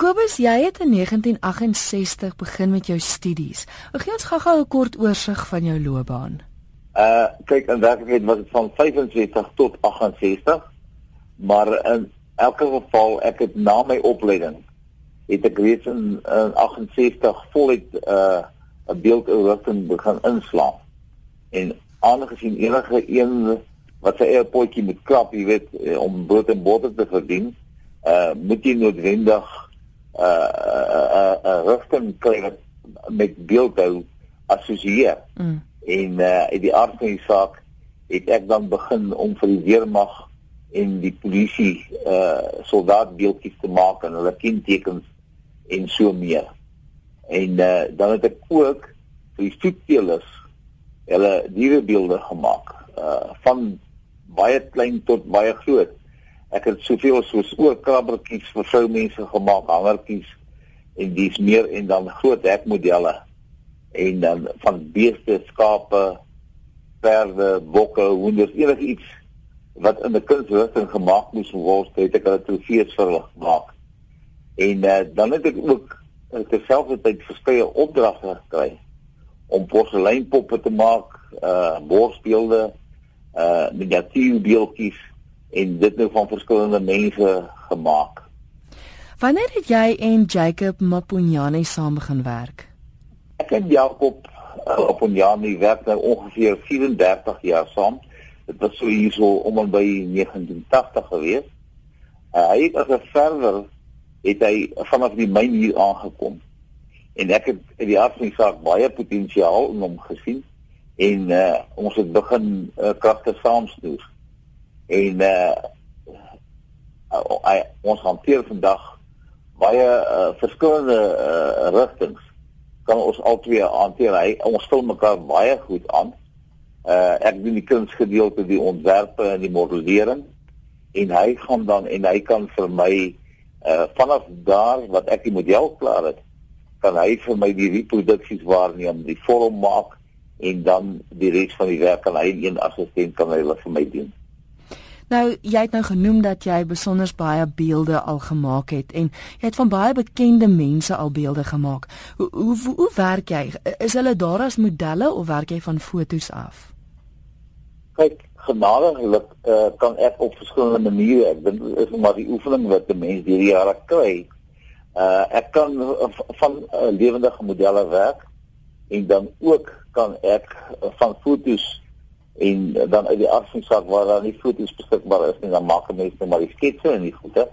Kobus, jy het in 1968 begin met jou studies. Gee ons gou-gou 'n kort oorsig van jou loopbaan. Uh kyk, in werklikheid was dit van 65 tot 68. Maar in elke geval, ek het na my opleiding het ek reeds in, in 68 voluit uh 'n beeldourigting begin inslaan. En aangesien enige een wat sy eie potjie moet klap, jy weet, eh, om brood en botter te verdien, uh moet jy noodwendig uh uh uh rigting kry met beeldhou assosieer. Mm. En uh in die aard van die saak het ek dan begin om vir die weermag en die polisie uh soldaatbeeldjies te maak en hulle kentekens en so meer. En uh dan het ek ook vir die stoetteelers hulle dierebeelde gemaak uh van baie klein tot baie groot ek het soveel soos oorkrabbertjies vir vroumense gemaak, hangertjies en dis meer en dan groot hekmodelle en dan van beeste, skape, perde, bokke, hoenders, enigiets wat in 'n kunsrigting gemaak moes word, het ek hulle trofees vir hulle gemaak. En uh, dan het ek ook terselfdertyd verskeie opdragte gekry om porseleinpoppe te maak, uh borsbeelde, uh miniatuurbeeldjies en dit nou van verskillende mense gemaak. Wanneer het jy en Jacob Mapunyane saam begin werk? Ek en Jacob uh, Mapunyane werk nou ongeveer 34 jaar saam. Dit was so hierso om en by 1980 gewees. Uh, hy het as 'n verder het hy vanaf die myn hier aangekom. En ek het in die afsinsaak baie potensiaal in hom gesien en uh, ons het begin uh, kragte saamstuur en uh, uh, ons hanteer vandag baie uh, verskillende uh, rigtings. Kan ons albei hanteer? Hy ons vul mekaar baie goed aan. Uh, ek doen die kunsgedeelte die ontwerpe en die modellering. En hy gaan dan en hy kan vir my uh, vanaf daar wat ek die model klaar het kan hy vir my die reproduksies waarneem die vorm maak en dan die res van die werk kan hy een assistent kan hy vir my doen Nou, jy het nou genoem dat jy besonder baie beelde al gemaak het en jy het van baie bekende mense al beelde gemaak. Hoe hoe hoe, hoe werk jy? Is hulle daar as modelle of werk jy van fotos af? Kyk, genadiglik uh, kan ek op verskillende maniere, ek dink is maar die oefening wat die mens deur die jare kry. Uh ek kan van uh, lewendige modelle werk en dan ook kan ek uh, van fotos en dan uit die afsynsak waar daar nie foto's beskikbaar is nie dan maak mense net maar die sketse en die goede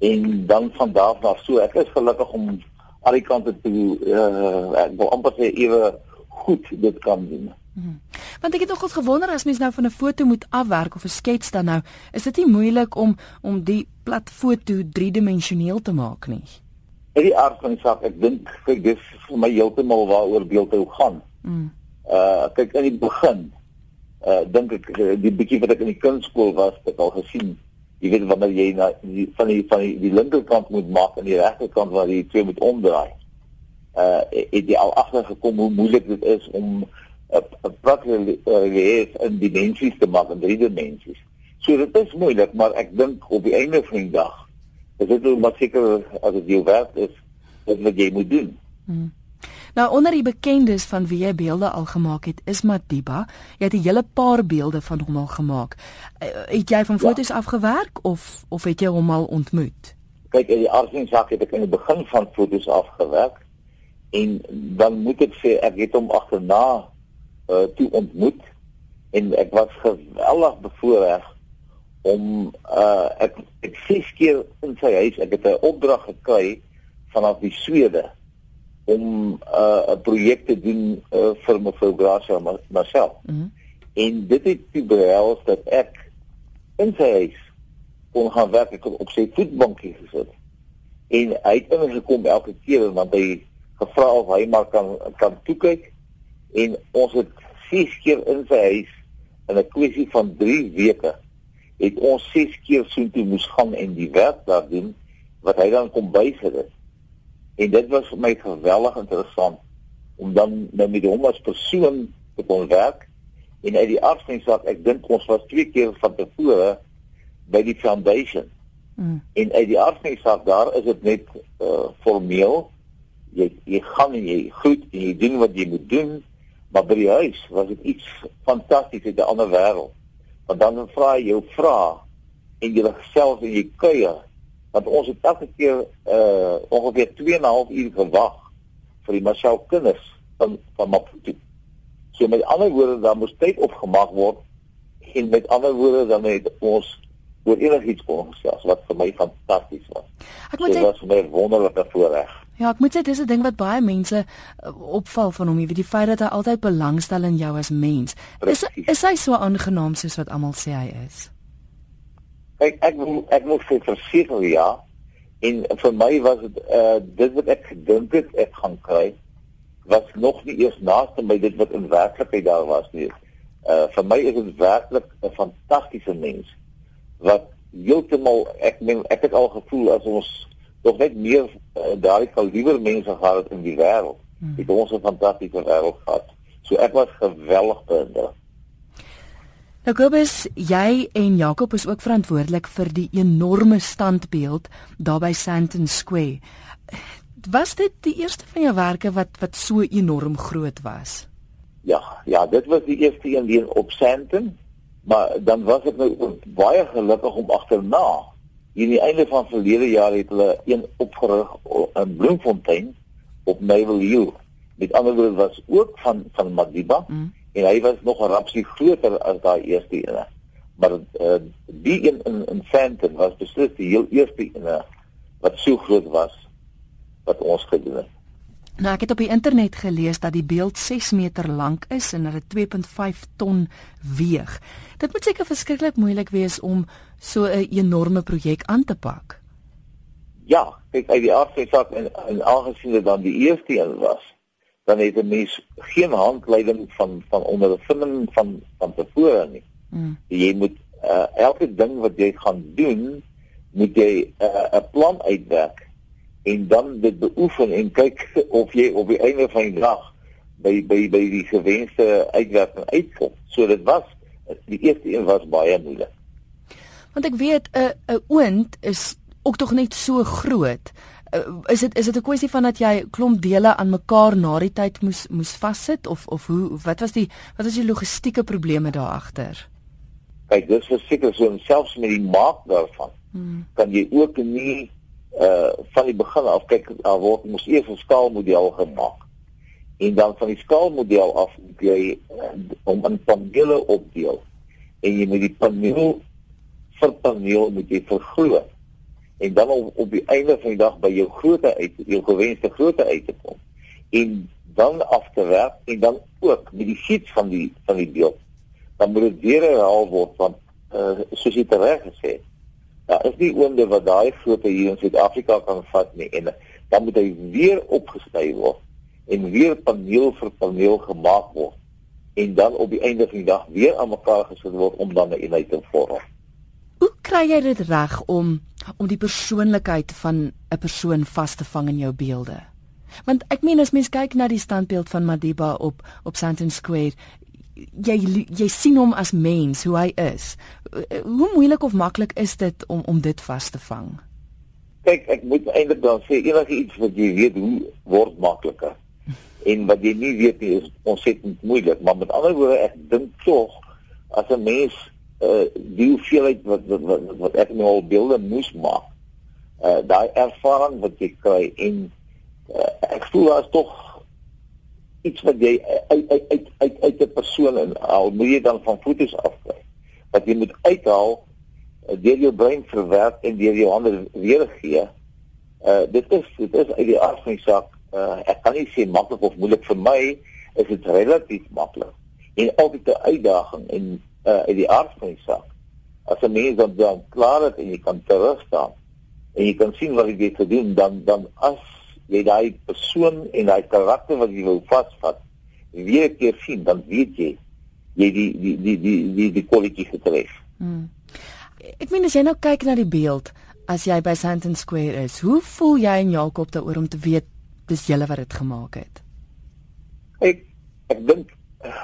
en dan van daar af so ek is gelukkig om al die kante te uh, ek wil amper sê ewe goed dit kan doen. Hmm. Want ek het ook gewonder as mens nou van 'n foto moet afwerk of 'n skets dan nou, is dit nie moeilik om om die plat foto driedimensioneel te maak nie. In die aard van die saak, ek dink kyk dis vir my heeltemal waaroor beeldhou gaan. Hmm. Uh kyk in die begin uh dink ek uh, die bietjie wat ek in die kunstskool was, het al gesien. Jy weet wanneer jy na die, van die van die, die linkerkant moet maak en die regterkant waar jy twee moet omdraai. Uh het jy al agtergekom hoe moeilik dit is om 'n praktiese relief in dimensies te maak in drie dimensies. So dit is moeilik, maar ek dink op die einde van die dag is dit wel seker as dit jou werk is, wat jy moet doen. Hmm. Nou onder die bekendes van wie jy beelde al gemaak het, is Madiba. Jy het 'n hele paar beelde van hom al gemaak. Uh, het jy van foto's ja. afgewerk of of het jy hom al ontmoet? Kyk, in die aardsiensak het ek in die begin van foto's afgewerk en dan moet ek sê ek het hom agterna uh, toe ontmoet en ek was geweldig bevoorreg om uh, ek ek ses keer in sy huis ek het 'n opdrag gekry vanaf die Swede om 'n uh, projek te doen uh, vir mevrou Gracia Marcel. Mm -hmm. En dit het behels dat ek in sy huis kon gaan werk ek op sy voetbankie gesit. En hy het ingekom elke keer want hy gevra of hy maar kan kan toe kyk en ons het ses keer in sy huis in 'n kwessie van 3 weke het ons ses keer soontoe moes gaan en die werk daar doen wat hy dan kom bysit het. En dit was vir my geweldig interessant om dan nou met hom as persoon te kon werk en uit die afsnittsak ek dink ons was twee keer van tevore by die foundation Mm. En uit die die saak daar is dit net uh formeel. Jy jy gaan en jy groet en jy doen wat jy moet doen, maar by die huis was dit iets fantasties uit 'n ander wêreld. Want dan vra jy jou vra en jy self en jy kuier want ons het elke keer uh ongeveer 2 en 'n half uur gewag vir die Marshall kinders van van Maputo. So met ander woorde dan moes tyd opgemaak word en met ander woorde dan het ons oor enigiets kon gesels wat vir my fantasties was. Ek moet so, sê dit was 'n wonderlike voorreg. Ja, ek moet sê dis 'n ding wat baie mense uh, opval van hom, jy weet die feit dat hy altyd belangstel in jou as mens. Precies. Is is hy so aangenaam soos wat almal sê hy is? Ek ek ek moet vir verseker ja. En vir my was dit uh dit wat ek gedink het ek gaan kry was nog nie eers naaste my dit wat in werklikheid daar was nie. Uh vir my is dit werklik 'n fantastiese mens wat heeltemal ek meen ek het al gevoel as ons nog net meer uh, daai kaliber mense gehad het in die wêreld. Hmm. Het ons 'n fantastiese wêreld gehad. So ek was geweldig beïndruk. Nou Kobus, jy en Jakob is ook verantwoordelik vir die enorme standbeeld daar by Sandton Square. Was dit die eerste van jou werke wat wat so enorm groot was? Ja, ja, dit was die eerste een hier op Sandton, maar dan was ek nou baie gelukkig om agterna. Hier in die einde van verlede jaar het hulle een opgerig in Bloemfontein op Naval Hill. Met ander woorde was ook van van Madiba. Mm en hy was nog 'n rapsie groter as daai eerste een. Maar uh, die een in in Fenton was beslis die heel eerste een wat so groot was wat ons gedoen het. Nou ek het op die internet gelees dat die beeld 6 meter lank is en dat dit 2.5 ton weeg. Dit moet seker verskriklik moeilik wees om so 'n enorme projek aan te pak. Ja, kyk uit die die saak en, en aangesien dit dan die eerste een was, dan het 'n mens geen handleiding van van ondervinding van van tevore nie. Mm. Jy moet uh, elke ding wat jy gaan doen, moet jy uh, 'n uh, plan uitwerk en dan dit beoefen en kyk of jy op die einde van die dag by by by die gewenste uitwerking uitkom. So dit was die eerste een was baie moeilik. Want ek weet 'n uh, 'n oond is ook tog net so groot is dit is dit 'n kwessie van dat jy klomp dele aan mekaar na die tyd moes moes vassit of of hoe wat was die wat was die logistieke probleme daar agter? Kyk, dis verseker so selfs met die maak daarvan. Hmm. Kan jy ook nie uh van die begin af kyk daar word mos eers 'n skaalmodel gemaak. En dan van die skaalmodel af jy uh, om 'n panele opdeel en jy moet die paneel vir paneel moet jy vergroot en dan op, op die einde van die dag by jou grootte uit jou gewenste grootte uit te kom en dan af te werk en dan ook met die fiets van die van die beeld dan moet dit weer herhaal word want uh, soos jy reg gesê het daar is nie oonde wat daai grootte hier in Suid-Afrika kan vat nie en dan moet hy weer opgesny word en weer paneel vir paneel gemaak word en dan op die einde van die dag weer aan mekaar gesit word om dan 'n eenheid te vorm Hoe kry jy dit reg om om die persoonlikheid van 'n persoon vas te vang in jou beelde? Want ek meen as mens kyk na die standbeeld van Madiba op op Sandton Square, jy jy sien hom as mens, hoe hy is. Hoe moeilik of maklik is dit om om dit vas te vang? Kyk, ek moet eintlik dan sê enige iets wat jy weet hoe word makliker. En wat jy nie weet nie is ontsettend moeilik, maar met ander woorde ek dink tog as 'n mens uh die hoeveelheid wat wat wat, wat ek nou al beelde moes maak. Uh daai ervaring wat jy kry en uh, ek voel daar's tog iets wat jy uit uit uit uit uit 'n persoon en al moet jy dan van fotos afkry. Wat jy moet uithaal uh, deur jou brein verwerk en deur jou hande weer gee. Uh dit is dit is uit die aard van die saak. Uh ek kan nie sê maklik of moeilik vir my is dit relatief maklik. En altyd 'n uitdaging en uh, uit die aard van die saak. As 'n mens dan, dan klaar is en jy kan terug staan en jy kan sien wat jy gedoen dan dan as jy daai persoon en daai karakter wat jy wil vasvat weer keer sien dan weet jy jy die die die die die die kwaliteit getref. Hmm. Ek meen as jy nou kyk na die beeld as jy by Sandton Square is, hoe voel jy en Jakob daaroor om te weet dis julle wat dit gemaak het? Ek ek dink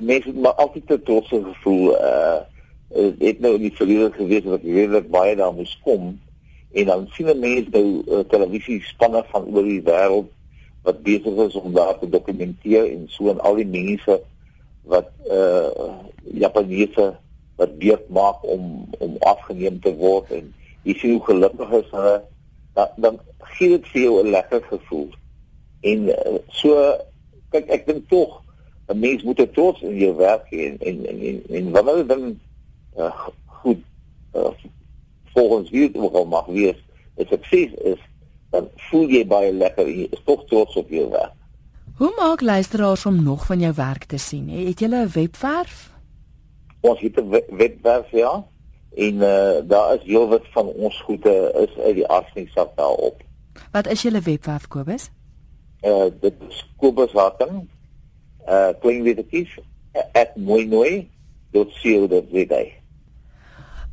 mense maar altyd te trots gevoel uh het nou in die verlede gewees wat redelik baie daar moes kom en dan sien 'n mens nou uh, televisie spanne van oor die wêreld wat besig is om daar te dokumenteer en so en al die mense wat uh Japaneese wat beurt maak om om afgeneem te word en jy sien hoe gelukkig is hulle dan dan gee dit vir jou 'n lekker gevoel. En uh, so kyk ek dink tog 'n mens moet trots in jou werk hê en en en, en wanneer dan uh, goed uh, volgens wie dit ook al mag wees, 'n sukses is, dan voel jy baie lekker en jy is tog trots op jou werk. Hoe maak luisteraars om nog van jou werk te sien? Het jy 'n webwerf? Ons het 'n webwerf ja. En uh, daar is heelwat van ons goede is uit die afsnittsak daarop. Wat is julle webwerf Kobus? Uh dit is Kobus Harting. Uh klein lettertjies @moinoi.co.za.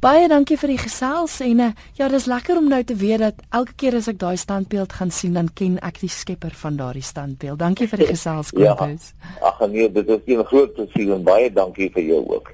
Baie dankie vir die gesels en uh, ja, dis lekker om nou te weet dat elke keer as ek daai standbeeld gaan sien, dan ken ek die skepper van daardie standbeeld. Dankie vir die gesels, Kobus. Ja, ag nee, dit is 'n groot plesier en baie dankie vir jou ook.